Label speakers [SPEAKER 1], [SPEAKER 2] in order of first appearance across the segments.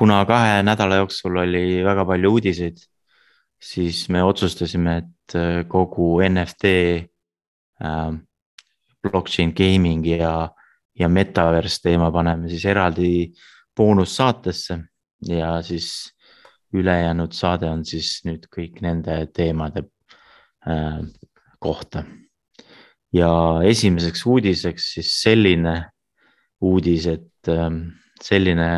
[SPEAKER 1] kuna kahe nädala jooksul oli väga palju uudiseid, siis me otsustasime, et äh, kogu NFT äh,, blockchain gaming ja, ja metaverse teema paneme siis eraldi boonussaatesse ja siis ülejäänud saade on siis nüüd kõik nende teemade äh, kohta. ja esimeseks uudiseks siis selline uudis, et äh, selline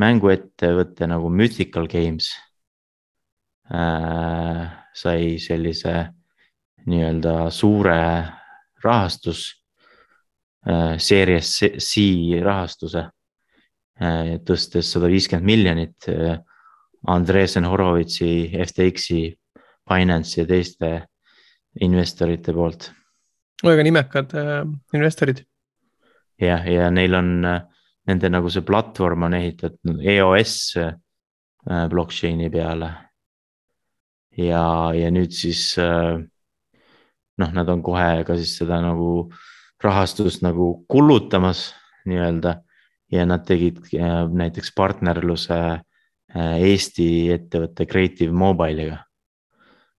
[SPEAKER 1] mänguettevõte nagu Mythical Games äh, sai sellise nii-öelda suure rahastus äh,, Series C rahastuse äh,, tõstes sada viiskümmend miljonit äh, Andresen Horovitsi, FTX-i, Binance'i ja teiste investorite poolt.
[SPEAKER 2] väga nimekad äh, investorid.
[SPEAKER 1] jah, ja neil on äh, nende nagu see platvorm on ehitatud EOS äh, blockchain'i peale. ja, ja nüüd siis äh, noh, nad on kohe ka siis seda nagu rahastust nagu kullutamas nii-öelda ja nad tegid äh, näiteks partnerluse Eesti ettevõtte Creative Mobile'iga.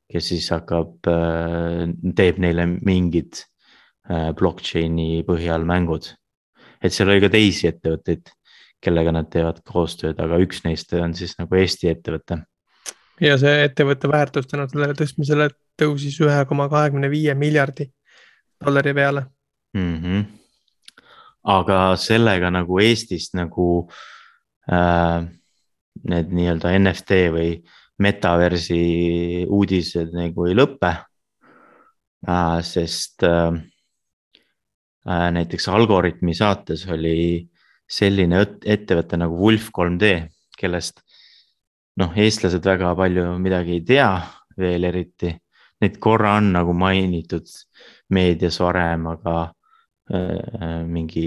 [SPEAKER 1] kes siis hakkab, teeb neile mingid blockchain'i põhjal mängud et seal oli ka teisi ettevõtteid, kellega nad teevad koostööd, aga üks neist on siis nagu Eesti ettevõte.
[SPEAKER 2] ja see ettevõtte väärtus tänu sellele tõstmisele tõusis ühe koma kahekümne viie miljardi dollari peale
[SPEAKER 1] mm. -hmm. aga sellega nagu Eestis nagu äh, need nii-öelda NFT või metaversi uudised nagu ei lõpe äh,. sest Äh, näiteks Algorütmi saates oli selline ettevõte nagu Wolf 3D, kellest noh, eestlased väga palju midagi ei tea veel eriti. Neid korra on nagu mainitud meedias varem, aga äh, mingi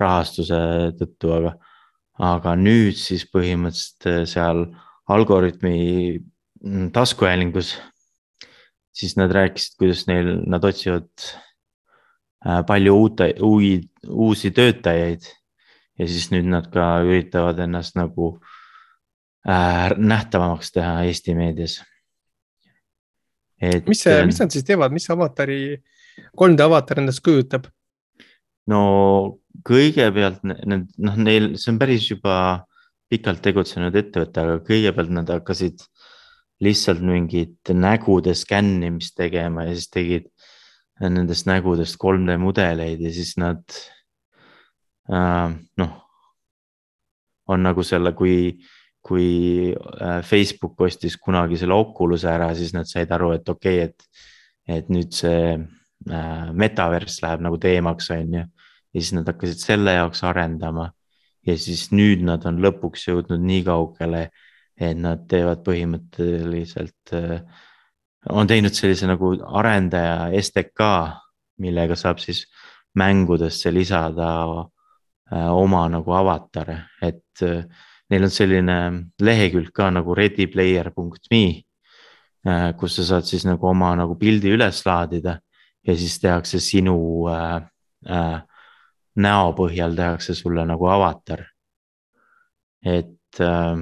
[SPEAKER 1] rahastuse tõttu, aga, aga nüüd siis põhimõtteliselt äh, seal Algorütmi taskuhäälingus, siis nad rääkisid, kuidas neil, nad otsivad Äh, palju uute, uusi töötajaid. ja siis nüüd nad ka üritavad ennast nagu äh, nähtavamaks teha Eesti meedias.
[SPEAKER 2] mis see, mis nad siis teevad, mis avatari, 3D avatar endast kujutab?
[SPEAKER 1] no kõigepealt need, noh, neil, see on päris juba pikalt tegutsenud ettevõte, aga kõigepealt nad hakkasid lihtsalt mingit nägude skännimist tegema ja siis tegid nendest nägudest 3D mudeleid ja siis nad äh, noh, on nagu selle, kui, kui äh, Facebook ostis kunagi selle Oculus'e ära, siis nad said aru, et okei okay,, et, et nüüd see äh, metaverse läheb nagu teemaks, on ju. ja siis nad hakkasid selle jaoks arendama ja siis nüüd nad on lõpuks jõudnud nii kaugele, et nad teevad põhimõtteliselt äh, on teinud sellise nagu arendaja STK, millega saab siis mängudesse lisada äh, oma nagu avatare, et äh, neil on selline lehekülg ka nagu readyplayer.me, äh, kus sa saad siis nagu oma nagu pildi üles laadida ja siis tehakse sinu äh, äh, näo põhjal tehakse sulle nagu avatar. et äh,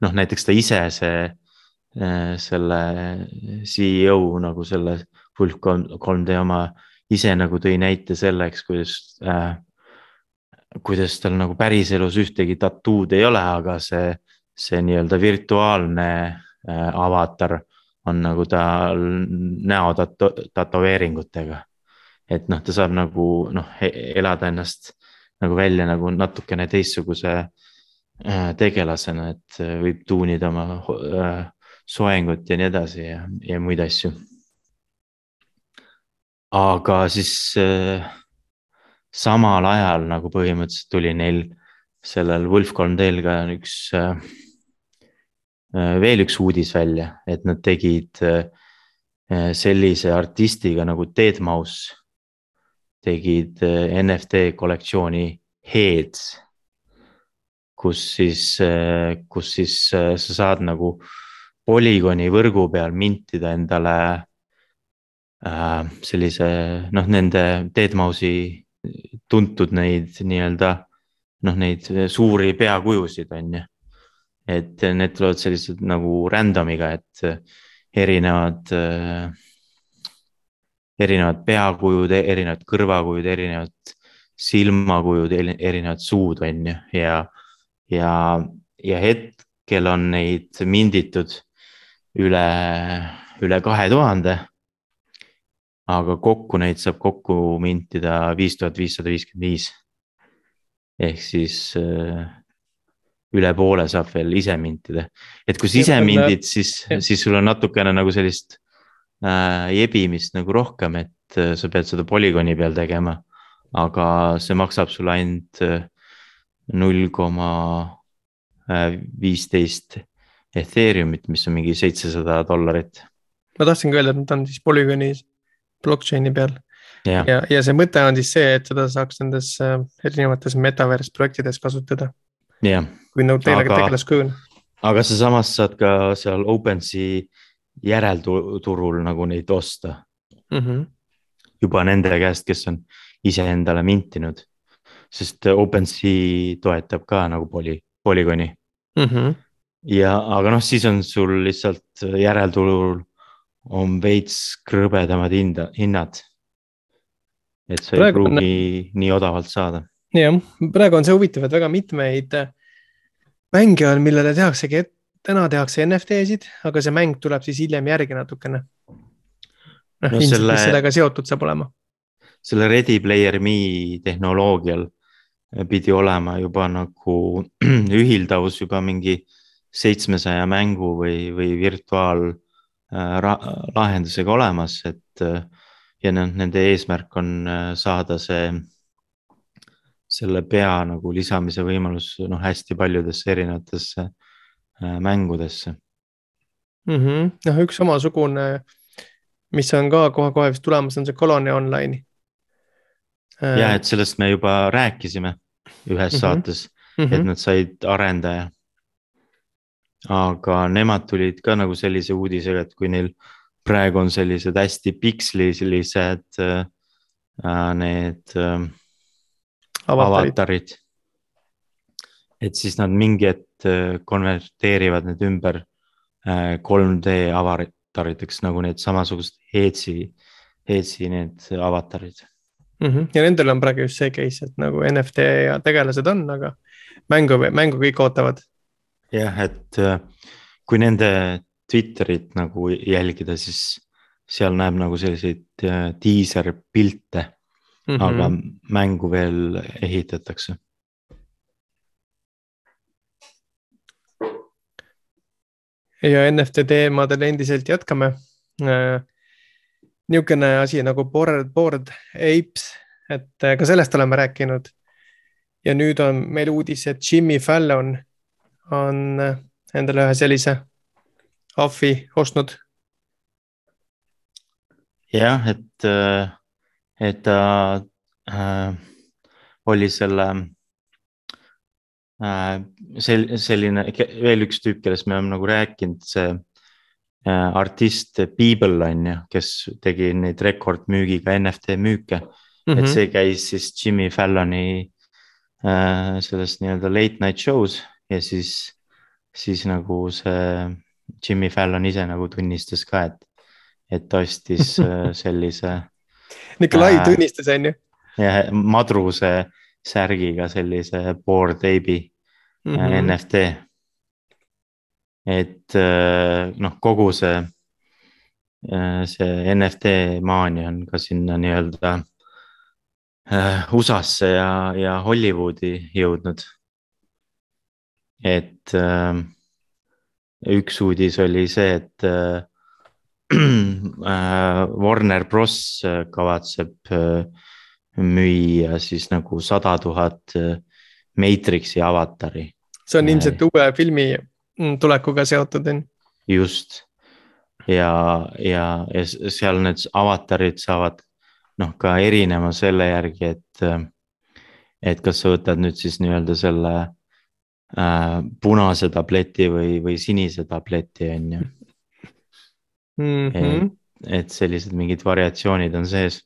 [SPEAKER 1] noh, näiteks ta ise, see selle CEO nagu selle Fulf 3D oma ise nagu tõi näite selleks, kuidas äh,, kuidas tal nagu päriselus ühtegi tattoo'd ei ole, aga see, see nii-öelda virtuaalne äh, avatar on nagu tal näo tato, tätoveeringutega. et noh, ta saab nagu noh, elada ennast nagu välja nagu natukene teistsuguse äh, tegelasena, et äh, võib tuunida oma äh, soengut ja nii edasi ja, ja muid asju. aga siis äh, samal ajal nagu põhimõtteliselt tuli neil sellel Wolf 3D-l ka üks äh, äh, veel üks uudis välja, et nad tegid äh, sellise artistiga nagu Deadmau5, tegid äh, NFT kollektsiooni Heads, kus siis äh,, kus siis äh, sa saad nagu äh, polügooni võrgu peal mintida endale äh, sellise noh, nende Deadmau5-i tuntud neid nii-öelda noh, neid suuri peakujusid, on ju. et need tulevad sellised nagu random'iga, et erinevad, erinevad peakujud, erinevad kõrvakujud, erinevad silmakujud, erinevad suud, on ju, ja, ja, ja hetkel on neid minditud üle, üle kahe tuhande. aga kokku neid saab kokku mintida viis tuhat viissada viiskümmend viis. ehk siis äh, üle poole saab veel ise mintida, et kui sa ise mindid, siis siis sul on natukene nagu sellist äh, jebimist nagu rohkem, et äh, sa pead seda polügooni peal tegema. aga see maksab sulle ainult äh, null koma äh, viisteist Ethereumit, mis on mingi seitsesada dollarit.
[SPEAKER 2] ma tahtsingi öelda, et nad on siis Polygoni blockchain'i peal
[SPEAKER 1] jah,
[SPEAKER 2] ja, ja see mõte on siis see, et seda saaks nendes äh, erinevates metaverse projektides kasutada, kui nõud teile
[SPEAKER 1] Aga-
[SPEAKER 2] tegelaskujul.
[SPEAKER 1] aga sa samas saad ka seal OpenSea järelturul nagu neid osta
[SPEAKER 2] Mhm.
[SPEAKER 1] juba nende käest, kes on iseendale mintinud. sest OpenSea toetab ka nagu poly, polügooni
[SPEAKER 2] Mhm.
[SPEAKER 1] ja, aga noh, siis on sul lihtsalt järelturul on veits krõbedamad hinda, hinnad. et sa ei
[SPEAKER 2] Praegu on-
[SPEAKER 1] pruugi nii odavalt saada.
[SPEAKER 2] jah, praegu on see huvitav, et väga mitmeid äh, mänge on, millele tehaksegi, täna tehakse NFT-sid, aga see mäng tuleb siis hiljem järgi natukene. noh
[SPEAKER 1] No,
[SPEAKER 2] ilmselt
[SPEAKER 1] selle-
[SPEAKER 2] mis sellega seotud saab olema.
[SPEAKER 1] selle Ready Player Me tehnoloogial pidi olema juba nagu ühildavus juba mingi seitsmesaja mängu või, või virtuaallahendusega olemas, et äh, ja noh, nende eesmärk on äh, saada see, selle pea nagu lisamise võimalus noh, hästi paljudesse erinevatesse äh, mängudesse.
[SPEAKER 2] noh, üks samasugune, mis on ka kohe-kohe vist tulemas, on see Colony Online'i.
[SPEAKER 1] ja et sellest me juba rääkisime ühes
[SPEAKER 2] Mhm.
[SPEAKER 1] saates et nad said arendaja. Aga nemad tulid ka nagu sellise uudisega, et kui neil praegu on sellised hästi pikslilised äh, need äh,
[SPEAKER 2] avatarid,
[SPEAKER 1] avatarid. et siis nad mingi hetk äh, konverteerivad need ümber äh, 3D avatariteks nagu need samasugused Heetsi, Heetsi need avatarid.
[SPEAKER 2] Mhm. ja nendel on praegu just see case, et nagu NFT ja tegelased on, aga mängu, mängu kõik ootavad.
[SPEAKER 1] jah, et äh, kui nende Twitterit nagu jälgida, siis seal näeb nagu selliseid äh, diiserpilte,
[SPEAKER 2] Mhm.
[SPEAKER 1] aga mängu veel ehitatakse.
[SPEAKER 2] ja NFT teemadel endiselt jätkame. niisugune asi nagu Bored, Bored Apes, et äh, ka sellest oleme rääkinud. ja nüüd on meil uudis, et Jimmy Fallon on äh, endale ühe sellise ahvi ostnud.
[SPEAKER 1] jah, et, et ta äh, oli selle äh, sel-, selline veel üks tüüp, kellest me oleme nagu rääkinud, see äh, artist People on ju, kes tegi neid rekordmüügiga NFT müüke mm, -hmm. et see käis siis Jimmy Falloni äh, selles nii-öelda late night show's ja siis, siis nagu see Jimmy Fallon ise nagu tunnistas ka, et, et ta ostis äh, sellise
[SPEAKER 2] Nikolai
[SPEAKER 1] Äh.
[SPEAKER 2] tunnistas, on ju.
[SPEAKER 1] ja madruse särgiga sellise Bored Ape'i mm
[SPEAKER 2] Mhm.
[SPEAKER 1] -hmm. NFT. et äh, noh, kogu see, see NFT maania on ka sinna nii-öelda äh, USA-sse ja, ja Hollywoodi jõudnud. Et äh, üks uudis oli see, et äh, äh, Warner Bros kavatseb äh, müüa siis nagu sada tuhat äh, Matrixi avatari,
[SPEAKER 2] see on
[SPEAKER 1] Ei.
[SPEAKER 2] ilmselt uue filmi mm, tulekuga seotud, on ju.
[SPEAKER 1] just. ja, ja, ja seal need avatarid saavad noh, ka erinema selle järgi, et, et kas sa võtad nüüd siis nii-öelda selle äh, punase tableti või, või sinise tableti on ju,
[SPEAKER 2] Mhm.
[SPEAKER 1] et sellised mingid variatsioonid on sees.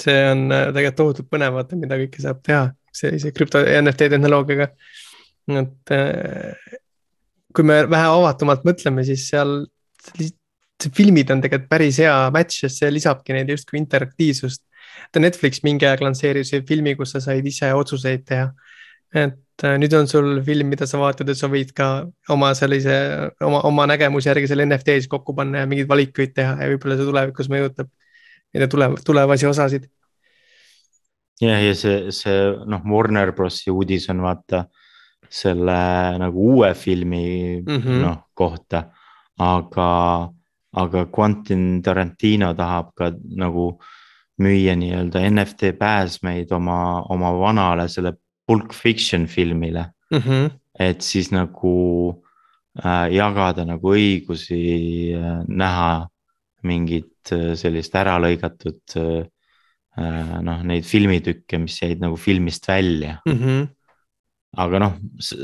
[SPEAKER 2] see on äh, tegelikult tohutult põnev, vaata, mida kõike saab teha sellise krüpto NFT tehnoloogiaga. et äh, kui me vähe avatumalt mõtleme, siis seal filmid on tegelikult päris hea match, sest see lisabki neile justkui interaktiivsust. Netflix mingi aeg lansseeris filmi, kus sa said ise otsuseid teha. Et äh, nüüd on sul film, mida sa vaatad ja sa võid ka oma sellise, oma, oma nägemuse järgi selle NFT-s kokku panna ja mingeid valikuid teha ja võib-olla see tulevikus mõjutab neid tule, tulevasi osasid.
[SPEAKER 1] jah, ja see, see noh, Warner Brosi uudis on vaata selle nagu uue filmi mm -hmm. noh kohta, aga, aga Quentin Tarantino tahab ka nagu müüa nii-öelda NFT pääsmeid oma, oma vanale selle Pulp Fiction filmile mm. -hmm. et siis nagu äh, jagada nagu õigusi äh, näha mingit äh, sellist ära lõigatud äh, noh, neid filmitükke, mis jäid nagu filmist välja mm. -hmm. aga noh,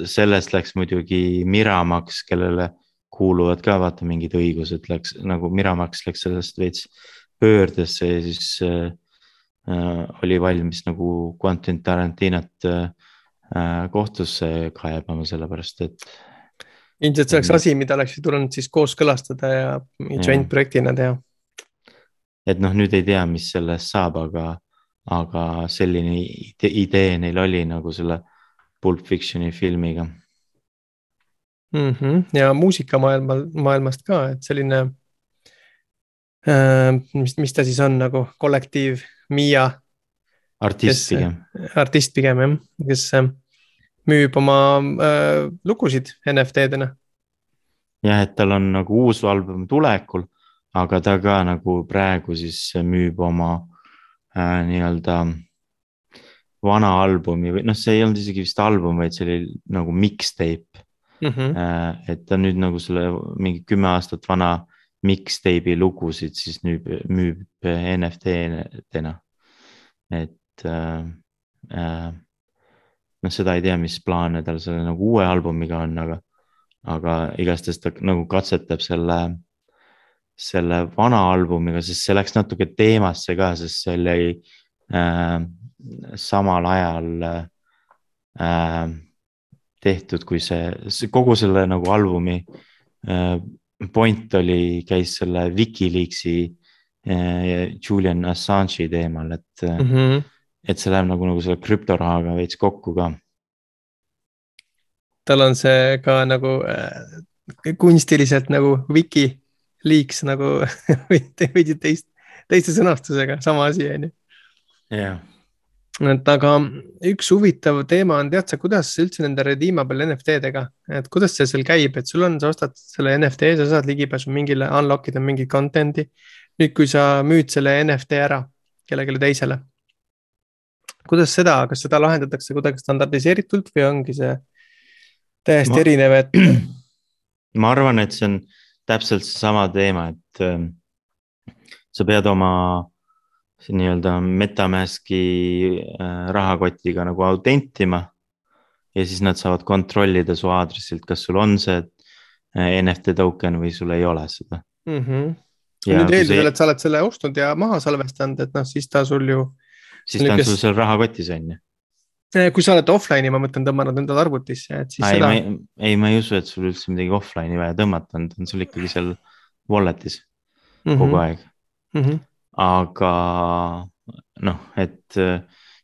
[SPEAKER 1] sellest läks muidugi Miramax, kellele kuuluvad ka vaata mingid õigused, läks nagu Miramax läks sellest veits pöördesse ja siis äh, oli valmis nagu Quentin Tarantinot äh, kohtusse kaebama, sellepärast et
[SPEAKER 2] ilmselt see oleks asi, mida oleks tulnud siis kooskõlastada ja joint projektina teha.
[SPEAKER 1] et noh, nüüd ei tea, mis sellest saab, aga, aga selline idee, idee neil oli nagu selle Pulp Fictioni filmiga
[SPEAKER 2] mm. -hmm. ja muusikamaailmal, maailmast ka, et selline äh,, mis, mis ta siis on nagu kollektiiv, Miia.
[SPEAKER 1] artist kes, pigem.
[SPEAKER 2] artist pigem jah, kes äh, müüb oma äh, lugusid NFT-dena.
[SPEAKER 1] jah, et tal on nagu uus album tulekul, aga ta ka nagu praegu siis müüb oma äh, nii-öelda vana albumi või noh, see ei olnud isegi vist album, vaid see oli nagu mixtape mm. -hmm. Äh, et ta nüüd nagu selle mingi kümme aastat vana mixtape'i lugusid siis nüüd müüb NFT-dena. et äh, äh, noh, seda ei tea, mis plaane tal selle nagu uue albumiga on, aga, aga igastahes ta nagu katsetab selle, selle vana albumiga, sest see läks natuke teemasse ka, sest see oli äh, samal ajal äh, tehtud, kui see, see kogu selle nagu albumi äh, point oli, käis selle Wikileaksi äh, Julian Assange'i teemal, et mm. -hmm et see läheb nagu, nagu selle krüptorahaga veits kokku ka.
[SPEAKER 2] tal on see ka nagu äh, kunstiliselt nagu Wikileaks nagu veidi teist, teiste sõnastusega, sama asi on ju.
[SPEAKER 1] jah
[SPEAKER 2] et aga üks huvitav teema on, tead sa, kuidas üldse nende redeemable NFT-dega, et kuidas see seal käib, et sul on, sa ostad selle NFT, sa saad ligipääsu mingile, unlock ida mingit content'i. nüüd, kui sa müüd selle NFT ära kellelegi teisele, kuidas seda, kas seda lahendatakse kuidagi standardiseeritult või ongi see täiesti ma, erinev, et?
[SPEAKER 1] ma arvan, et see on täpselt seesama teema, et äh, sa pead oma nii-öelda MetaMaski äh, rahakotiga nagu autentima. ja siis nad saavad kontrollida su aadressilt, kas sul on see äh, NFT token või sul ei ole seda
[SPEAKER 2] mm. -hmm. nüüd eeldusel, et sa oled selle ostnud ja maha salvestanud, et noh, siis ta sul ju
[SPEAKER 1] siis ta on kes... sul seal rahakotis on ju.
[SPEAKER 2] Eh, kui sa oled offline'i, ma mõtlen, tõmmanud endale arvutisse, et siis
[SPEAKER 1] ei, seda. ei, ma ei usu, et sul üldse midagi offline'i vaja tõmmata on, ta on sul ikkagi seal wallet'is mm -hmm. kogu aeg mm. -hmm. Aga noh, et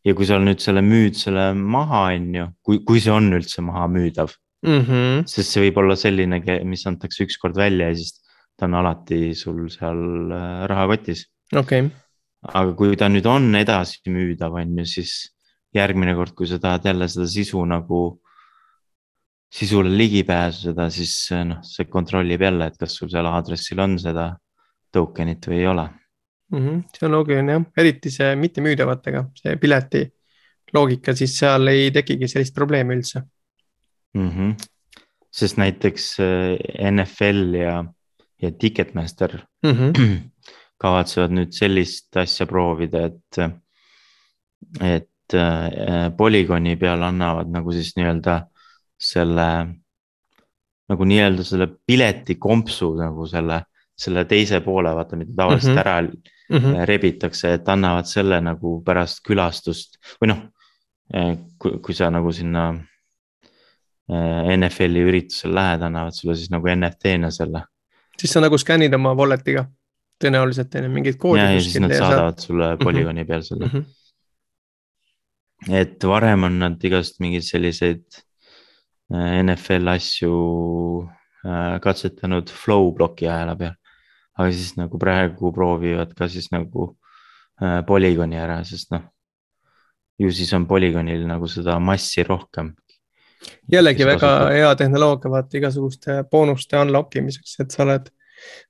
[SPEAKER 1] ja kui sa nüüd selle müüd selle maha, on ju, kui, kui see on üldse maha müüdav mm. -hmm. sest see võib olla selline, mis antakse ükskord välja ja siis ta on alati sul seal äh, rahakotis.
[SPEAKER 2] okei okay
[SPEAKER 1] aga kui ta nüüd on edasimüüdav, on ju, siis järgmine kord, kui sa tahad jälle seda sisu nagu, sisule ligi pääseda, siis noh, see kontrollib jälle, et kas sul seal aadressil on seda token'it või ei ole
[SPEAKER 2] mm. -hmm, see on loogiline jah, eriti see mittemüüdavatega, see pileti loogika, siis seal ei tekigi sellist probleemi üldse
[SPEAKER 1] mm. -hmm. sest näiteks äh, NFL ja, ja Ticketmaster mm -hmm. kavatsevad nüüd sellist asja proovida, et, et äh, polügooni peal annavad nagu siis nii-öelda selle, nagu nii-öelda selle piletikompsu nagu selle, selle teise poole, vaata, mida tavaliselt mm -hmm. ära
[SPEAKER 2] mm -hmm.
[SPEAKER 1] rebitakse, et annavad selle nagu pärast külastust või noh, kui, kui sa nagu sinna NFL-i üritusel lähed, annavad sulle siis nagu NFT-na selle.
[SPEAKER 2] siis sa nagu skännid oma wallet'iga tõenäoliselt on ju mingid koodid.
[SPEAKER 1] ja, ja siis nad saadavad saad... sulle polügooni peal selle mm. -hmm. et varem on nad igast mingeid selliseid NFL asju katsetanud flow ploki ajala peal aga siis nagu praegu proovivad ka siis nagu äh, polügooni ära, sest noh. ju siis on polügoonil nagu seda massi rohkem.
[SPEAKER 2] jällegi väga kasutab. hea tehnoloogia vaata igasuguste boonuste unlock imiseks, et sa oled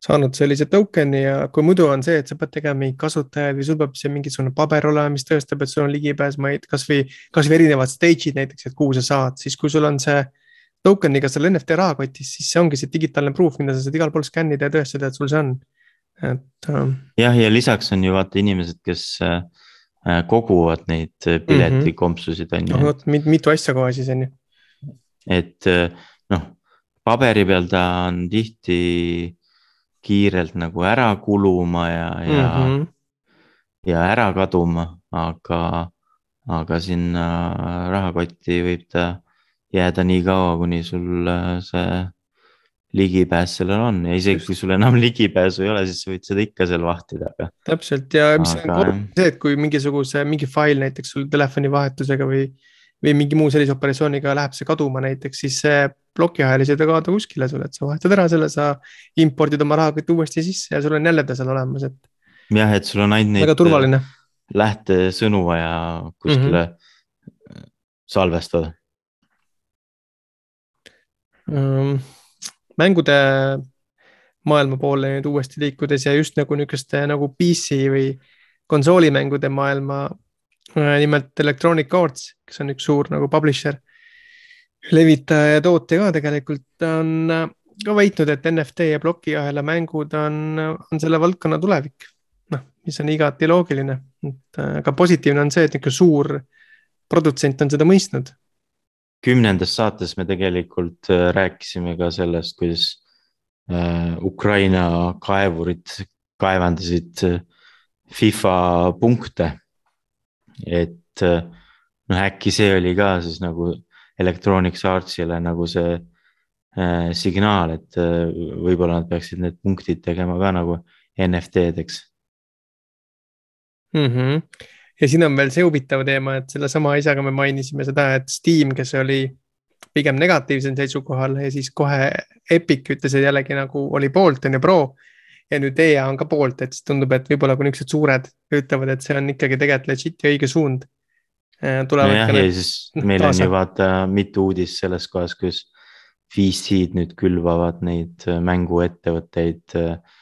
[SPEAKER 2] saanud sellise token'i ja kui muidu on see, et sa pead tegema mingeid kasutajaid või sul peab see mingisugune paber olema, mis tõestab, et sul on ligipääs, ma ei, kasvõi, kasvõi erinevad stage'id näiteks, et kuhu sa saad, siis kui sul on see token'iga seal NFT rahakotis, siis see ongi see digitaalne proof, mida sa saad igal pool skännida ja tõestada, et sul see on, et
[SPEAKER 1] äh.... jah, ja lisaks on ju vaata inimesed, kes äh, äh koguvad neid äh, piletikompsusid on
[SPEAKER 2] ju. no vot, mitu asja kohe siis on ju.
[SPEAKER 1] et noh, paberi peal ta on tihti kiirelt nagu ära kuluma ja, ja mm, -hmm. ja ära kaduma, aga, aga sinna rahakotti võib ta jääda nii kaua, kuni sul äh, see ligipääs sellele on ja isegi kui sul enam ligipääsu ei ole, siis sa võid seda ikka seal vahtida, aga.
[SPEAKER 2] täpselt ja mis aga... on see, et kui mingisuguse, mingi fail näiteks sul telefoni vahetusega või, või mingi muu sellise operatsiooniga läheb see kaduma näiteks, siis see plokiahel ei sõida kaasa kuskile sulle, et sa vahetad ära selle, sa impordid oma rahakoti uuesti sisse ja sul on jälle ta seal olemas, et.
[SPEAKER 1] jah, et sul on ainult neid.
[SPEAKER 2] turvaline.
[SPEAKER 1] lähtesõnu vaja kuskile mm -hmm. salvestada
[SPEAKER 2] mängude maailma poole nüüd uuesti liikudes ja just nagu niisuguste nagu PC või konsoolimängude maailma. Äh, nimelt Electronic Arts, kes on üks suur nagu publisher, levitaja ja tootja ka tegelikult on äh, ka väitnud, et NFT ja plokiahela mängud on, on selle valdkonna tulevik. noh, mis on igati loogiline, et äh, aga positiivne on see, et niisugune suur produtsent on seda mõistnud
[SPEAKER 1] kümnendas saates me tegelikult äh, rääkisime ka sellest, kuidas äh, Ukraina kaevurid kaevandasid äh, FIFA punkte. et noh, äkki see oli ka siis nagu Electronics Artsile nagu see signaal, et võib-olla nad peaksid need punktid tegema ka nagu NFT-deks
[SPEAKER 2] mm. -hmm ja siin on veel see huvitav teema, et sellesama asjaga me mainisime seda, et Steam, kes oli pigem negatiivsel seisukohal ja siis kohe Epic ütles, et jällegi nagu oli poolt, on ju, pro. ja nüüd EA on ka poolt, et siis tundub, et võib-olla kui niisugused suured ütlevad, et see on ikkagi tegelikult legit ja õige suund.
[SPEAKER 1] Äh, nojah, ja siis meil taasa. on ju vaata mitu uudist selles kohas, kus VC-d nüüd külvavad neid äh, mänguettevõtteid äh,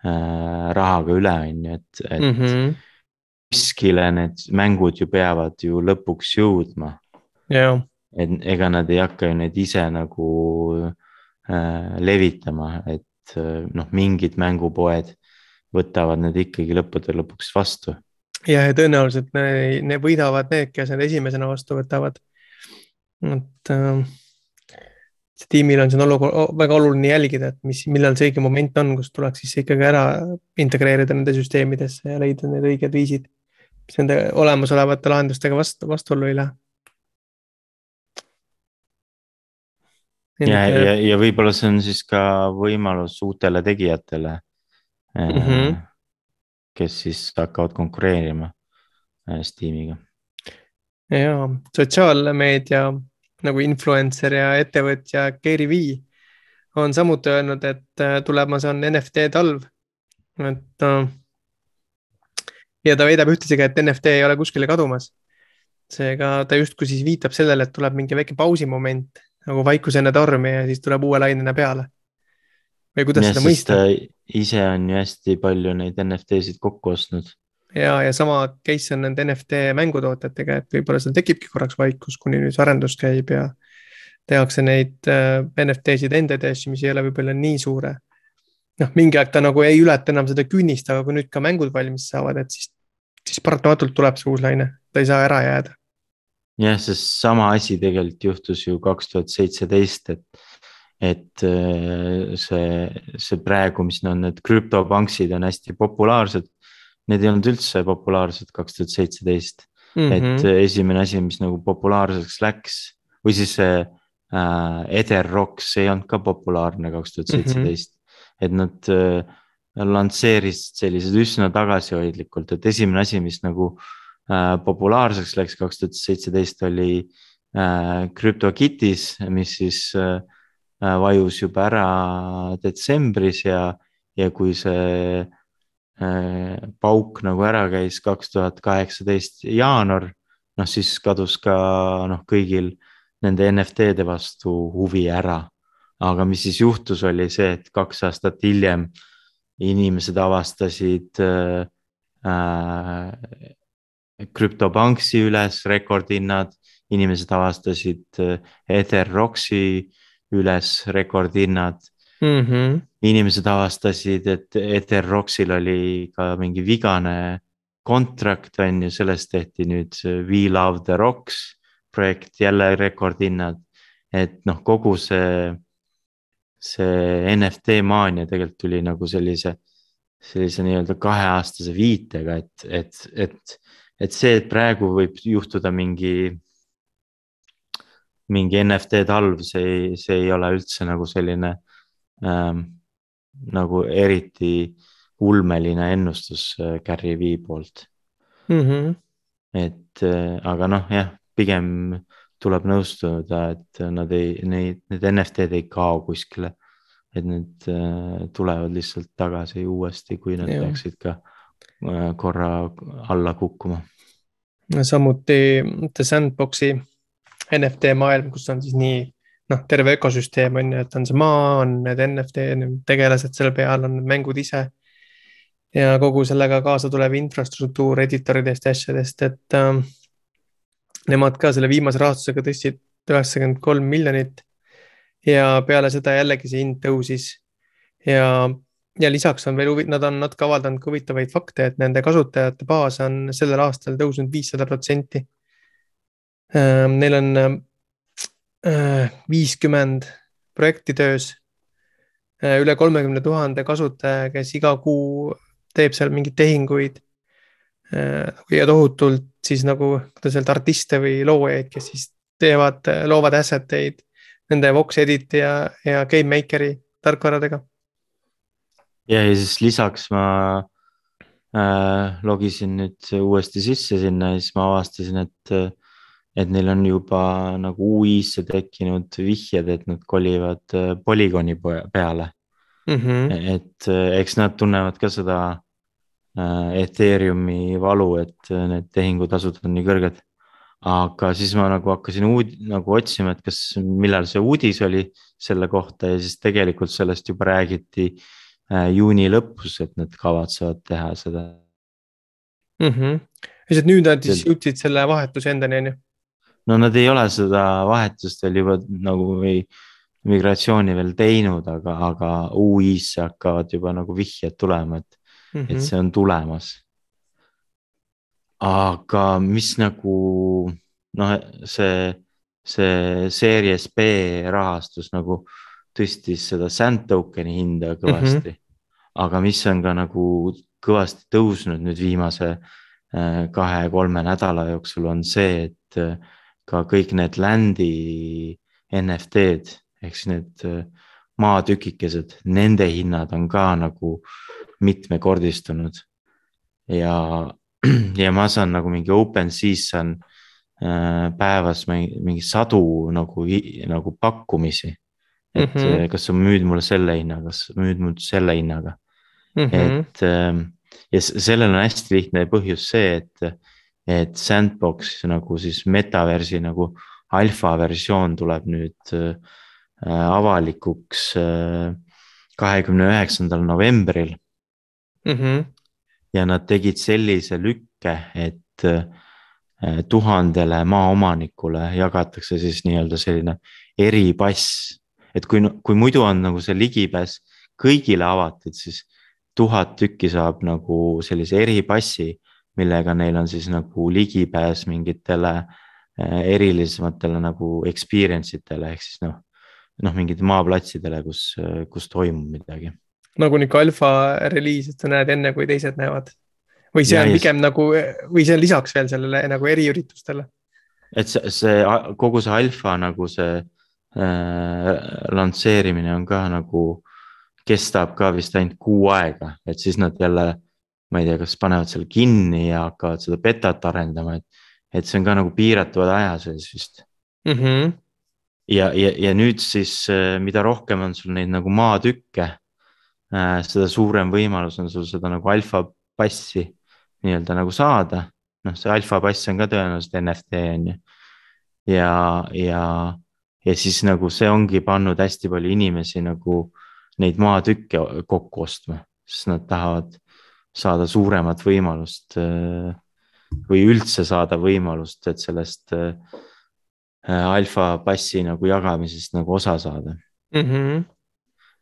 [SPEAKER 1] rahaga üle, on ju, et, et mm. -hmm kuskile need mängud ju peavad ju lõpuks jõudma. et ega nad ei hakka ju neid ise nagu äh, levitama, et äh, noh, mingid mängupoed võtavad need ikkagi lõppude lõpuks vastu.
[SPEAKER 2] ja, ja tõenäoliselt ne, ne võidavad need, kes need esimesena vastu võtavad. et äh, tiimil on siin olukord väga oluline jälgida, et mis, millal see õige moment on, kus tuleks siis ikkagi ära integreerida nende süsteemidesse ja leida need õiged viisid mis nende olemasolevate lahendustega vastu, vastuollu ei lähe.
[SPEAKER 1] ja, ja, ja võib-olla see on siis ka võimalus uutele tegijatele mm. -hmm. kes siis hakkavad konkureerima äh, Steamiga.
[SPEAKER 2] ja sotsiaalmeedia nagu influencer ja ettevõtja Gary Vee on samuti öelnud, et äh, tulemas on NFT talv. et ja ta väidab ühtlasi ka, et NFT ei ole kuskile kadumas. seega ta justkui siis viitab sellele, et tuleb mingi väike pausimoment nagu vaikus enne tormi ja siis tuleb uue lainena peale. või kuidas ja, seda mõista?
[SPEAKER 1] ise on ju hästi palju neid NFT-sid kokku ostnud.
[SPEAKER 2] ja, ja sama case on nende NFT mängutootjatega, et võib-olla seal tekibki korraks vaikus, kuni nüüd see arendus käib ja tehakse neid äh, NFT-sid enda edasi, mis ei ole võib-olla nii suure noh, mingi aeg ta nagu ei ületa enam seda künnist, aga kui nüüd ka mängud valmis saavad, et siis, siis paratamatult tuleb see uus laine, ta ei saa ära jääda.
[SPEAKER 1] jah, sest sama asi tegelikult juhtus ju kaks tuhat seitseteist, et, et äh, see, see praegu, mis on need krüptopanksid on hästi populaarsed. need ei olnud üldse populaarsed kaks tuhat seitseteist.
[SPEAKER 2] Mhm.
[SPEAKER 1] et esimene asi, mis nagu populaarseks läks või siis see äh, Eder Rocks ei olnud ka populaarne kaks tuhat seitseteist. Et nad äh, lansseerisid sellised üsna tagasihoidlikult, et esimene asi, mis nagu äh, populaarseks läks kaks tuhat seitseteist oli äh, CryptoKitties, mis siis äh, äh, vajus juba ära detsembris ja, ja kui see äh, pauk nagu ära käis kaks tuhat kaheksateist jaanuar, noh siis kadus ka noh, kõigil nende NFT-de vastu huvi ära. Aga mis siis juhtus, oli see, et kaks aastat hiljem inimesed avastasid äh, äh, krüptopanksi üles rekordhinnad, inimesed avastasid äh, Ether Roxy üles rekordhinnad
[SPEAKER 2] Mhm.
[SPEAKER 1] inimesed avastasid, et Ether Roxil oli ka mingi vigane kontrakt on ju, sellest tehti nüüd We Love the Rocks projekt, jälle rekordhinnad. et noh, kogu see, see NFT maania tegelikult tuli nagu sellise, sellise nii-öelda kaheaastase viitega, et, et, et, et see, et praegu võib juhtuda mingi mingi NFT talv, see ei, see ei ole üldse nagu selline ähm, nagu eriti ulmeline ennustus äh, Gary V poolt,
[SPEAKER 2] Mhm.
[SPEAKER 1] et äh, aga noh, jah, pigem tuleb nõustuda, et nad ei, neid, need NFT-d ei kao kuskile. et need äh, tulevad lihtsalt tagasi uuesti, kui nad
[SPEAKER 2] Jah.
[SPEAKER 1] peaksid ka äh, korra alla kukkuma.
[SPEAKER 2] samuti The Sandboxi NFT maailm, kus on siis nii noh, terve ökosüsteem on ju, et on see maa, on need NFT tegelased seal peal, on mängud ise. ja kogu sellega kaasa tulev infrastruktuur editoridest ja asjadest, et äh, nemad ka selle viimase rahastusega tõstsid üheksakümmend kolm miljonit. ja peale seda jällegi see hind tõusis ja, ja lisaks on veel nad on natuke avaldanud ka huvitavaid fakte, et nende kasutajate baas on sellel aastal tõusnud viissada protsenti. Neil on äh, viiskümmend projekti töös, üle kolmekümne tuhande kasutaja, kes iga kuu teeb seal mingeid tehinguid. Ja tohutult siis nagu, kuidas öelda, artiste või loojaid, kes siis teevad, loovad asset eid nende Vox Editi ja, ja GameMakeri tarkvaradega.
[SPEAKER 1] ja, ja siis lisaks ma äh, logisin nüüd uuesti sisse sinna ja siis ma avastasin, et, et neil on juba nagu UI-sse tekkinud vihjed, et nad kolivad äh, Polygoni poe- peale,
[SPEAKER 2] Mm -hmm.
[SPEAKER 1] et äh, eks nad tunnevad ka seda äh, Ethereumi valu, et äh, need tehingutasud on nii kõrged. aga siis ma nagu hakkasin uud- nagu otsima, et kas, millal see uudis oli selle kohta ja siis tegelikult sellest juba räägiti äh, juuni lõpus, et nad kavatsevad teha seda.
[SPEAKER 2] mm. -hmm. lihtsalt nüüd nad siis jõudsid selle vahetuse endani, on ju.
[SPEAKER 1] no nad ei ole seda vahetust veel juba nagu või migratsiooni veel teinud, aga, aga UI-sse hakkavad juba nagu vihjed tulema, et
[SPEAKER 2] Mhm.
[SPEAKER 1] et see on tulemas. aga mis nagu noh, see, see Series B rahastus nagu tõstis seda sand token'i hinda kõvasti mm. -hmm. aga mis on ka nagu kõvasti tõusnud nüüd viimase äh, kahe-kolme nädala jooksul on see, et äh, ka kõik need land'i NFT-d ehk siis need äh, maatükikesed, nende hinnad on ka nagu mitmekordistunud. ja, ja ma saan nagu mingi OpenSea's saan äh, päevas mingi, mingi sadu nagu, nagu pakkumisi. et mm. -hmm. kas sa müüd mulle selle hinnaga, kas müüd mulle selle hinnaga
[SPEAKER 2] Mm -hmm.
[SPEAKER 1] et ähm, ja sellel on hästi lihtne põhjus see, et, et Sandbox nagu siis metaversi nagu alfa versioon tuleb nüüd äh, avalikuks äh, kahekümne üheksandal novembril
[SPEAKER 2] Mm -hmm.
[SPEAKER 1] ja nad tegid sellise lükke, et äh, tuhandele maaomanikule jagatakse siis nii-öelda selline eripass. et kui, kui muidu on nagu see ligipääs kõigile avatud, siis tuhat tükki saab nagu sellise eripassi, millega neil on siis nagu ligipääs mingitele äh, erilisematele nagu experience itele ehk siis noh, noh mingitele maaplatsidele, kus, kus toimub midagi
[SPEAKER 2] nagu nihuke alfa reliis, et sa näed enne, kui teised näevad. või see
[SPEAKER 1] Ja,
[SPEAKER 2] on pigem nagu või see on lisaks veel sellele nagu eriüritustele?
[SPEAKER 1] et see, see kogu see alfa nagu see äh, lansseerimine on ka nagu, kestab ka vist ainult kuu aega, et siis nad jälle, ma ei tea, kas panevad selle kinni ja hakkavad seda betat arendama, et, et see on ka nagu piiratuvad aja sees vist
[SPEAKER 2] mm. -hmm.
[SPEAKER 1] ja, ja, ja nüüd siis, mida rohkem on sul neid nagu maatükke, seda suurem võimalus on sul seda nagu alfa passi nii-öelda nagu saada. noh, see alfa pass on ka tõenäoliselt NFT on ju. ja, ja, ja siis nagu see ongi pannud hästi palju inimesi nagu neid maatükke kokku ostma, sest nad tahavad saada suuremat võimalust või üldse saada võimalust, et sellest alfa passi nagu jagamisest nagu osa saada
[SPEAKER 2] mm. -hmm.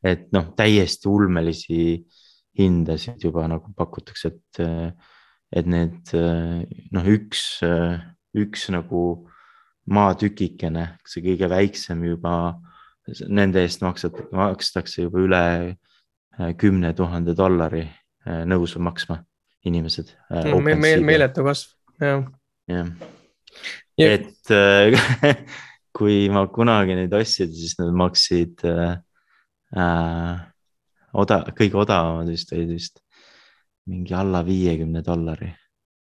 [SPEAKER 1] Et noh, täiesti ulmelisi hindasid juba nagu pakutakse, et, et need noh, üks, üks nagu maatükikene, see kõige väiksem juba, nende eest maksab, makstakse juba üle kümne tuhande dollari nõus maksma inimesed
[SPEAKER 2] no,. Me, me, meeletu kasv, jah.
[SPEAKER 1] jah, et äh, kui ma kunagi neid ostsin, siis nad maksid äh, oda-, kõige odavamad vist olid vist mingi alla viiekümne dollari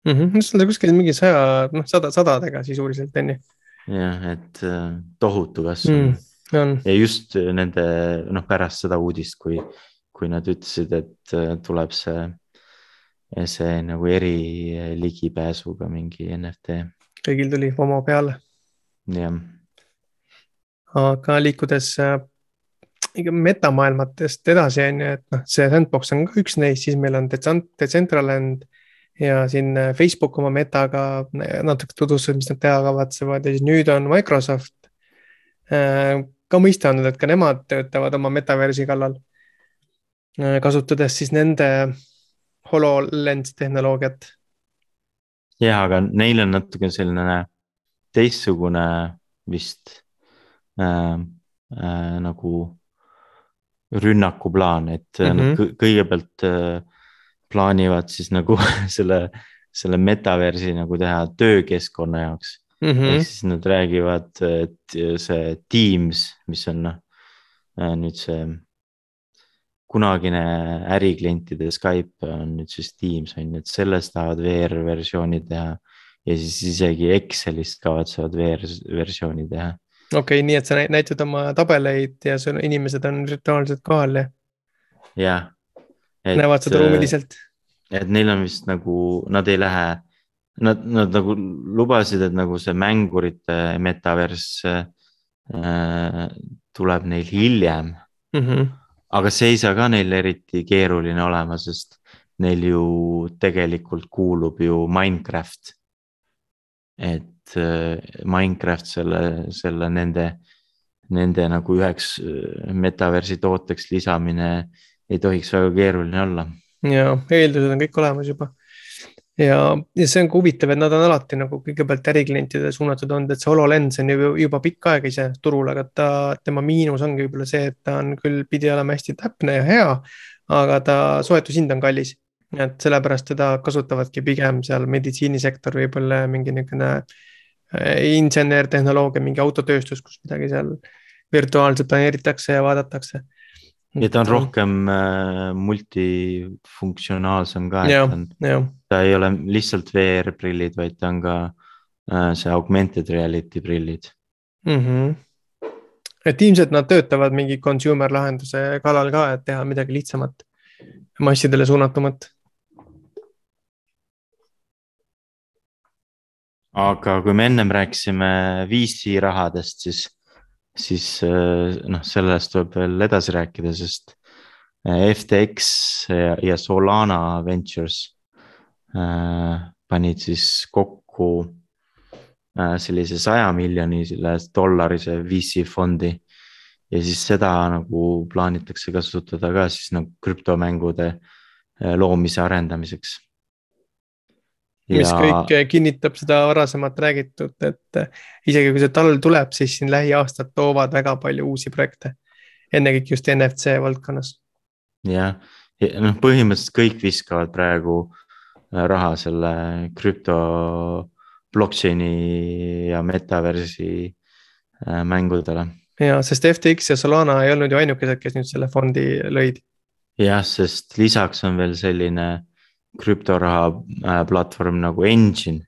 [SPEAKER 2] mm. -hmm. see on kuskil mingi saja, noh sada, sadadega sisuliselt on ju.
[SPEAKER 1] jah, et äh, tohutu kasv mm,
[SPEAKER 2] on.
[SPEAKER 1] ja just nende noh, pärast seda uudist, kui, kui nad ütlesid, et äh, tuleb see, see nagu eri ligipääsuga mingi NFT.
[SPEAKER 2] kõigil tuli FOMO peale.
[SPEAKER 1] jah.
[SPEAKER 2] aga liikudes äh, metamaailmatest edasi, on ju, et noh, see sandbox on ka üks neist, siis meil on Decentraland ja siin äh, Facebook oma metaga natuke tutvustas, mis nad teha kavatsevad ja siis nüüd on Microsoft äh, ka mõista andnud, et ka nemad töötavad oma metaversi kallal. Äh, kasutades siis nende HoloLens tehnoloogiat.
[SPEAKER 1] ja, aga neil on natuke selline teistsugune vist äh, äh, nagu rünnakuplaan, et mm -hmm. nad kõigepealt äh, plaanivad siis nagu selle, selle metaversi nagu teha töökeskkonna jaoks
[SPEAKER 2] mm. -hmm.
[SPEAKER 1] ehk siis nad räägivad, et see Teams, mis on noh, nüüd see kunagine äriklientide Skype on nüüd siis Teams on ju, et sellest tahavad VR versiooni teha. ja siis isegi Excelist kavatsevad VR versiooni teha
[SPEAKER 2] okei okay,, nii et sa näitad oma tabeleid ja sul inimesed on virtuaalselt kohal ja.
[SPEAKER 1] jah.
[SPEAKER 2] näevad seda ruumiliselt.
[SPEAKER 1] et neil on vist nagu, nad ei lähe, nad, nad nagu lubasid, et nagu see mängurite metavers äh, tuleb neil hiljem
[SPEAKER 2] mm. -hmm.
[SPEAKER 1] aga see ei saa ka neil eriti keeruline olema, sest neil ju tegelikult kuulub ju Minecraft. et Äh, Minecraft selle, selle nende, nende nagu üheks äh, metaversi tooteks lisamine ei tohiks väga keeruline olla.
[SPEAKER 2] ja eeldused on kõik olemas juba. ja, ja see on ka huvitav, et nad on alati nagu kõigepealt äriklientidele suunatud olnud, et see HoloLens on ju juba pikka aega ise turul, aga ta, tema miinus ongi võib-olla see, et ta on küll, pidi olema hästi täpne ja hea, aga ta soetushind on kallis et sellepärast teda kasutavadki pigem seal meditsiinisektor, võib-olla mingi niisugune Äh, insener-tehnoloogia, mingi autotööstus, kus midagi seal virtuaalselt planeeritakse ja vaadatakse.
[SPEAKER 1] ja ta on rohkem äh, multifunktsionaalsem ka, et on, ta ei ole lihtsalt VR-prillid, vaid ta on ka äh, see augmented reality prillid
[SPEAKER 2] mm. -hmm. et ilmselt nad töötavad mingi consumer lahenduse kallal ka, et teha midagi lihtsamat, massidele suunatumat
[SPEAKER 1] aga kui me ennem rääkisime VC rahadest, siis, siis äh, noh, sellest tuleb veel edasi rääkida, sest äh, FTX ja, ja Solana Ventures äh, panid siis kokku äh, sellise saja miljonile dollarise VC fondi. ja siis seda nagu plaanitakse kasutada ka siis nagu krüptomängude loomise arendamiseks
[SPEAKER 2] mis ja... kõik kinnitab seda varasemalt räägitud, et eh, isegi kui see talv tuleb, siis siin lähiaastad toovad väga palju uusi projekte. ennekõike just NFC valdkonnas.
[SPEAKER 1] jah, noh, põhimõtteliselt kõik viskavad praegu raha selle krüpto, blockchain'i ja metaversi äh, mängudele.
[SPEAKER 2] ja, sest FTX ja Solana ei olnud ju ainukesed, kes nüüd selle fondi lõid.
[SPEAKER 1] jah, sest lisaks on veel selline krüptoraha äh, platvorm nagu Engine,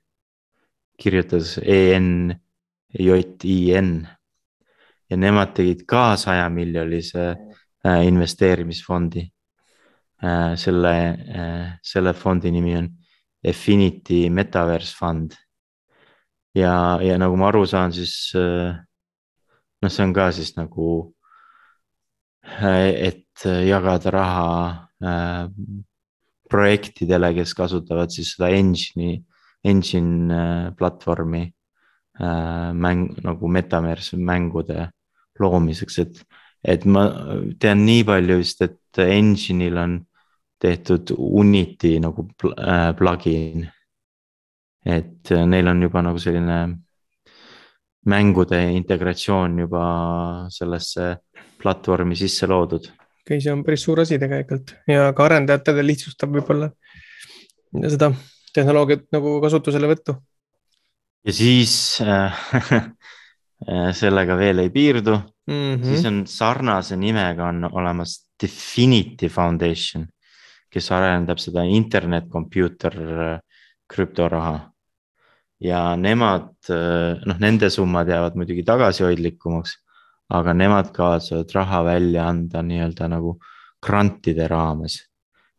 [SPEAKER 1] kirjutas E-N J-I-N ja nemad tegid ka saja miljonilise äh, investeerimisfondi äh,. selle selle fondi nimi on Affinity Metaverse Fund. ja, ja nagu ma aru saan, siis noh, see on ka siis nagu, et jagada raha projektidele, kes kasutavad siis seda engine'i, engine äh, platvormi äh, mäng nagu metaverse mängude loomiseks, et, et ma tean nii palju vist, et engine'il on tehtud Unity nagu äh, plugin. et neil on juba nagu selline mängude integratsioon juba sellesse platvormi sisse loodud.
[SPEAKER 2] Okei see on päris suur asi tegelikult ja ka arendajatele lihtsustab võib-olla seda tehnoloogiat nagu kasutuselevõttu.
[SPEAKER 1] ja siis äh, Äh, sellega veel ei piirdu mm, -hmm. siis on sarnase nimega on olemas Definity Foundation, kes arendab seda internet computer äh, krüptoraha. ja nemad, äh, noh, nende summad jäävad muidugi tagasihoidlikumaks, aga nemad kavatsevad raha välja anda nii-öelda nagu grantide raames.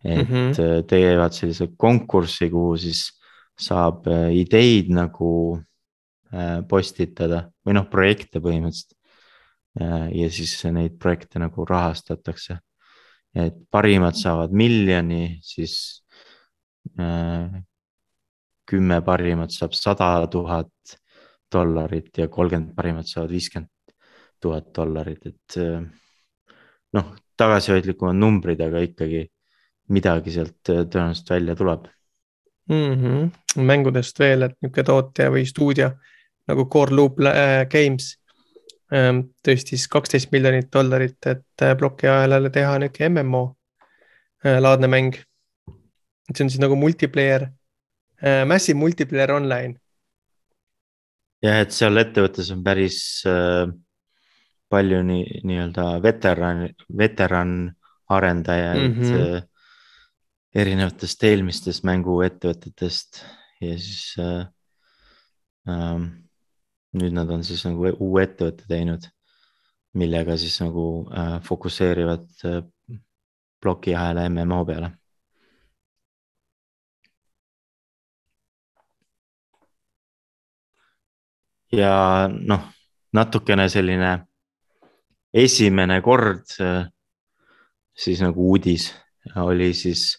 [SPEAKER 1] et mm -hmm. teevad sellise konkursi, kuhu siis saab ideid nagu Äh, postitada või noh, projekte põhimõtteliselt. Äh, ja siis neid projekte nagu rahastatakse. et parimad saavad miljoni, siis äh, kümme parimat saab sada tuhat dollarit ja kolmkümmend parimat saavad viiskümmend tuhat dollarit, et noh, tagasihoidlikumad numbrid, aga ikkagi midagi sealt tõenäoliselt välja tuleb
[SPEAKER 2] mm. -hmm. mängudest veel, et niisugune tootja või stuudio nagu Core Loop äh, Games ähm, tõstis kaksteist miljonit dollarit, et äh, plokiahelale teha niisugune MMO äh, laadne mäng. et see on siis nagu multiplayer, massive multiplayer online.
[SPEAKER 1] jah, et seal ettevõttes on päris äh, palju nii, nii-öelda veteran, veteran arendajaid mm -hmm. erinevatest eelmistest mänguettevõtetest ja siis äh, ähm, nüüd nad on siis nagu uue ettevõtte teinud, millega siis nagu äh, fokusseerivad äh, plokiahela MMO peale. ja noh, natukene selline esimene kord äh, siis nagu uudis oli siis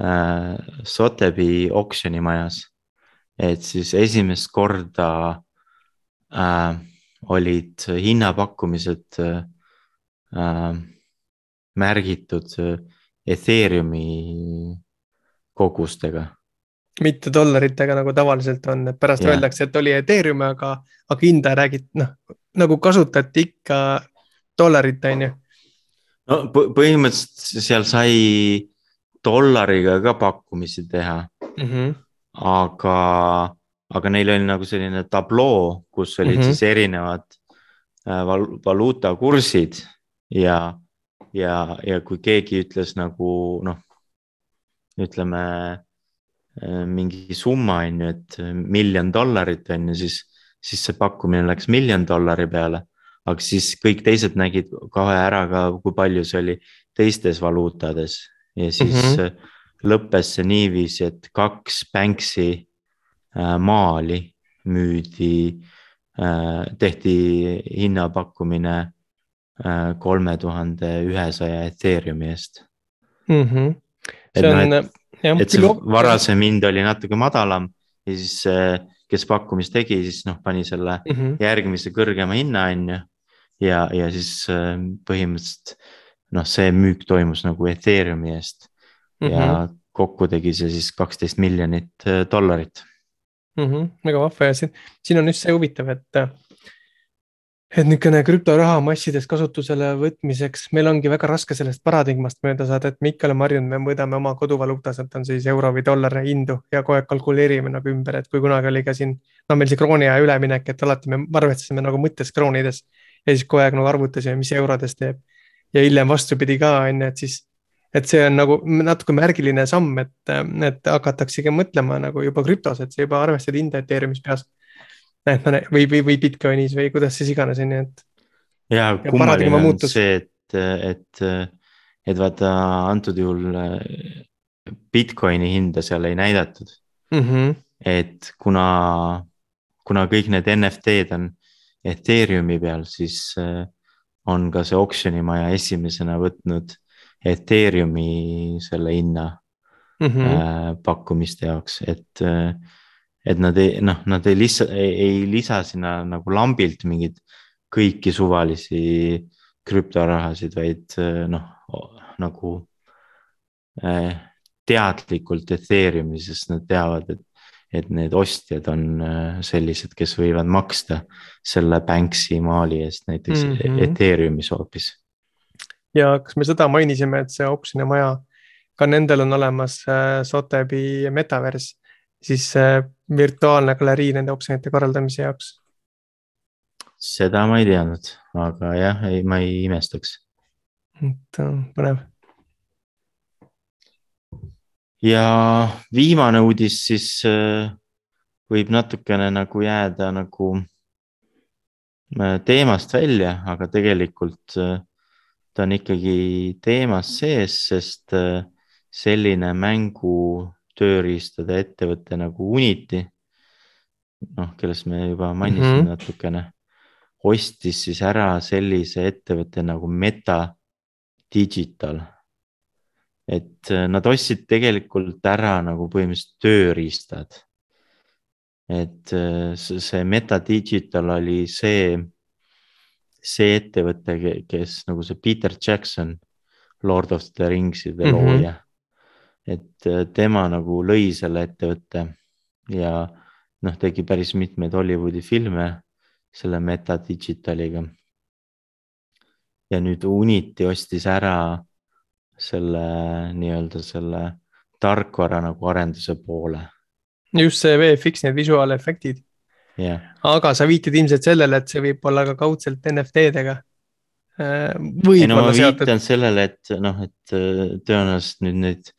[SPEAKER 1] äh, Sotheby oksjonimajas. et siis esimest korda äh, olid hinnapakkumised äh, märgitud äh, Ethereumi kogustega.
[SPEAKER 2] mitte dollaritega, nagu tavaliselt on, et pärast öeldakse, et oli Ethereum, aga, aga hinda räägid, noh nagu kasutati ikka dollarit, on ju.
[SPEAKER 1] no põhimõtteliselt seal sai dollariga ka pakkumisi teha mm. -hmm. aga aga neil oli nagu selline tabloo, kus olid mm -hmm. siis erinevad äh, val valuutakursid ja, ja, ja kui keegi ütles nagu noh, ütleme äh, mingi summa on ju, et miljon dollarit on ju, siis, siis see pakkumine läks miljon dollari peale. Aga siis kõik teised nägid kohe ära ka, kui palju see oli teistes valuutades ja siis mm -hmm. lõppes see niiviisi, et kaks Banksy Äh, maali müüdi, äh, tehti hinnapakkumine kolme tuhande ühesaja Ethereumi eest
[SPEAKER 2] mm. -hmm.
[SPEAKER 1] et noh, et, jah, et see varasem hind oli natuke madalam ja siis kes pakkumist tegi, siis noh, pani selle mm -hmm. järgmise kõrgema hinna, on ju. Ja, ja siis põhimõtteliselt noh, see müük toimus nagu Ethereumi eest mm -hmm. ja kokku tegi see siis kaksteist miljonit dollarit
[SPEAKER 2] mm. -hmm, väga vahva ja siin, siin on just see huvitav, et, et niisugune krüptoraha massides kasutusele võtmiseks, meil ongi väga raske sellest paradigmast mööda saada, et me ikka oleme harjunud, me mõõdame oma koduvaluutas, et on siis euro või dollar hindu ja kogu aeg kalkuleerime nagu ümber, et kui kunagi oli ka siin, no meil see krooni aja üleminek, et alati me arvestasime nagu mõttes kroonides ja siis kogu aeg nagu arvutasime, mis eurodes teeb. ja hiljem vastupidi ka on ju, et siis, et see on nagu natuke märgiline samm, et, et hakataksegi mõtlema nagu juba krüptos, et sa juba arvestad hinda Ethereumis peas et no või, või, või Bitcoinis või kuidas siis iganes on ju, et.
[SPEAKER 1] ja kummaline on see, et, et, et vaata antud juhul äh, Bitcoini hinda seal ei näidatud
[SPEAKER 2] mm. -hmm.
[SPEAKER 1] et kuna, kuna kõik need NFT-d on Ethereumi peal, siis äh, on ka see oksjonimaja esimesena võtnud Ethereumi selle hinna mm -hmm. pakkumiste jaoks, et et nad ei, noh, nad ei lisa, ei lisa sinna nagu lambilt mingeid kõiki suvalisi krüptorahasid, vaid noh, nagu teadlikult Ethereumi, sest nad teavad, et, et need ostjad on eh, sellised, kes võivad maksta selle Banksy maali eest näiteks mm -hmm. Ethereumis hoopis.
[SPEAKER 2] ja kas me seda mainisime, et see oksjonimaja, ka nendel on olemas äh, Sotheby's metaverse siis virtuaalne galerii nende oksjonite korraldamise jaoks?
[SPEAKER 1] seda ma ei teadnud, aga jah, ei, ma ei imestaks.
[SPEAKER 2] et põnev.
[SPEAKER 1] Ja viimane uudis siis äh, võib natukene nagu jääda nagu äh, teemast välja, aga tegelikult äh, ta on ikkagi teemas sees, sest selline mängu tööriistade ettevõte nagu Unity. noh, kellest me juba mainisime mm -hmm. natukene, ostis siis ära sellise ettevõtte nagu Meta Digital. Et äh, nad ostsid tegelikult ära nagu põhimõtteliselt tööriistad. et äh, see Meta Digital oli see, see ettevõte, kes nagu see Peter Jackson, Lord of the Ringside mm -hmm. looja et äh, tema nagu lõi selle ettevõtte ja noh, tegi päris mitmeid Hollywoodi filme selle Meta Digitaliga. ja nüüd Unity ostis ära selle nii-öelda selle tarkvara nagu arenduse poole.
[SPEAKER 2] just see VFX, need visuaalefektid
[SPEAKER 1] yeah..
[SPEAKER 2] aga sa viitad ilmselt sellele, et see võib olla ka kaudselt NFT-dega
[SPEAKER 1] äh, ei no ma viitan sellele, et noh, et äh, tõenäoliselt nüüd neid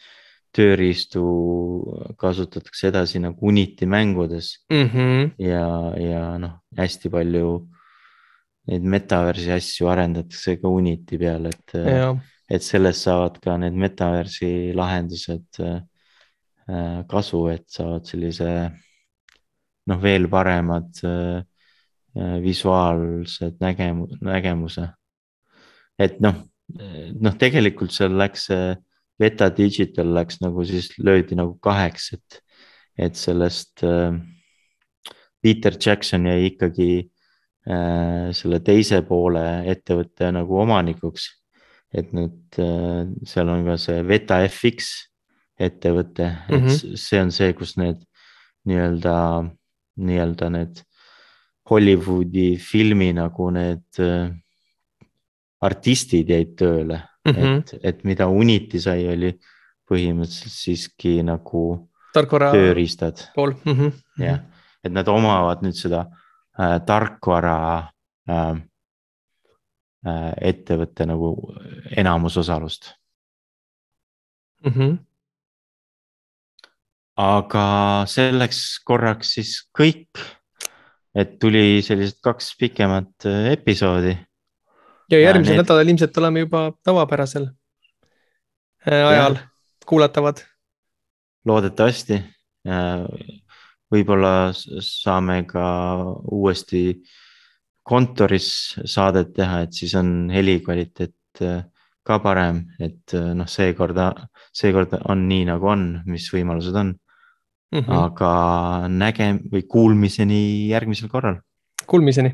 [SPEAKER 1] tööriistu kasutatakse edasi nagu Unity mängudes
[SPEAKER 2] mm. -hmm.
[SPEAKER 1] ja, ja noh, hästi palju neid metaversi asju arendatakse ka Unity peal, et, et sellest saavad ka need metaversi lahendused äh, kasu, et saavad sellise noh, veel paremad äh, visuaalsed nägemu-, nägemuse. et noh, noh, tegelikult seal läks see Beta Digital läks nagu siis löödi nagu kaheks, et, et sellest äh, Peter Jackson jäi ikkagi äh, selle teise poole ettevõtte nagu omanikuks. Et nüüd äh, seal on ka see Beta FX ettevõte mm, -hmm. et mhm. see on see, kus need nii-öelda, nii-öelda need Hollywoodi filmi nagu need äh, artistid jäid tööle mm, -hmm. et, et mida Unity sai, oli põhimõtteliselt siiski nagu
[SPEAKER 2] tarkvara
[SPEAKER 1] tööriistad.
[SPEAKER 2] pool mm -hmm..
[SPEAKER 1] jah, et nad omavad nüüd seda äh, tarkvara äh, ettevõtte nagu enamusosalust
[SPEAKER 2] mm. -hmm.
[SPEAKER 1] aga selleks korraks siis kõik, et tuli sellised kaks pikemat äh, episoodi
[SPEAKER 2] ja järgmisel need... nädalal ilmselt oleme juba tavapärasel äh, ajal ja. kuulatavad.
[SPEAKER 1] loodetavasti. võib-olla saame ka uuesti kontoris saadet teha, et siis on helikvaliteet äh, ka parem, et äh, noh, seekord, seekord on nii nagu on, mis võimalused on mm. -hmm. aga näge- või kuulmiseni järgmisel korral.
[SPEAKER 2] Kuulmiseni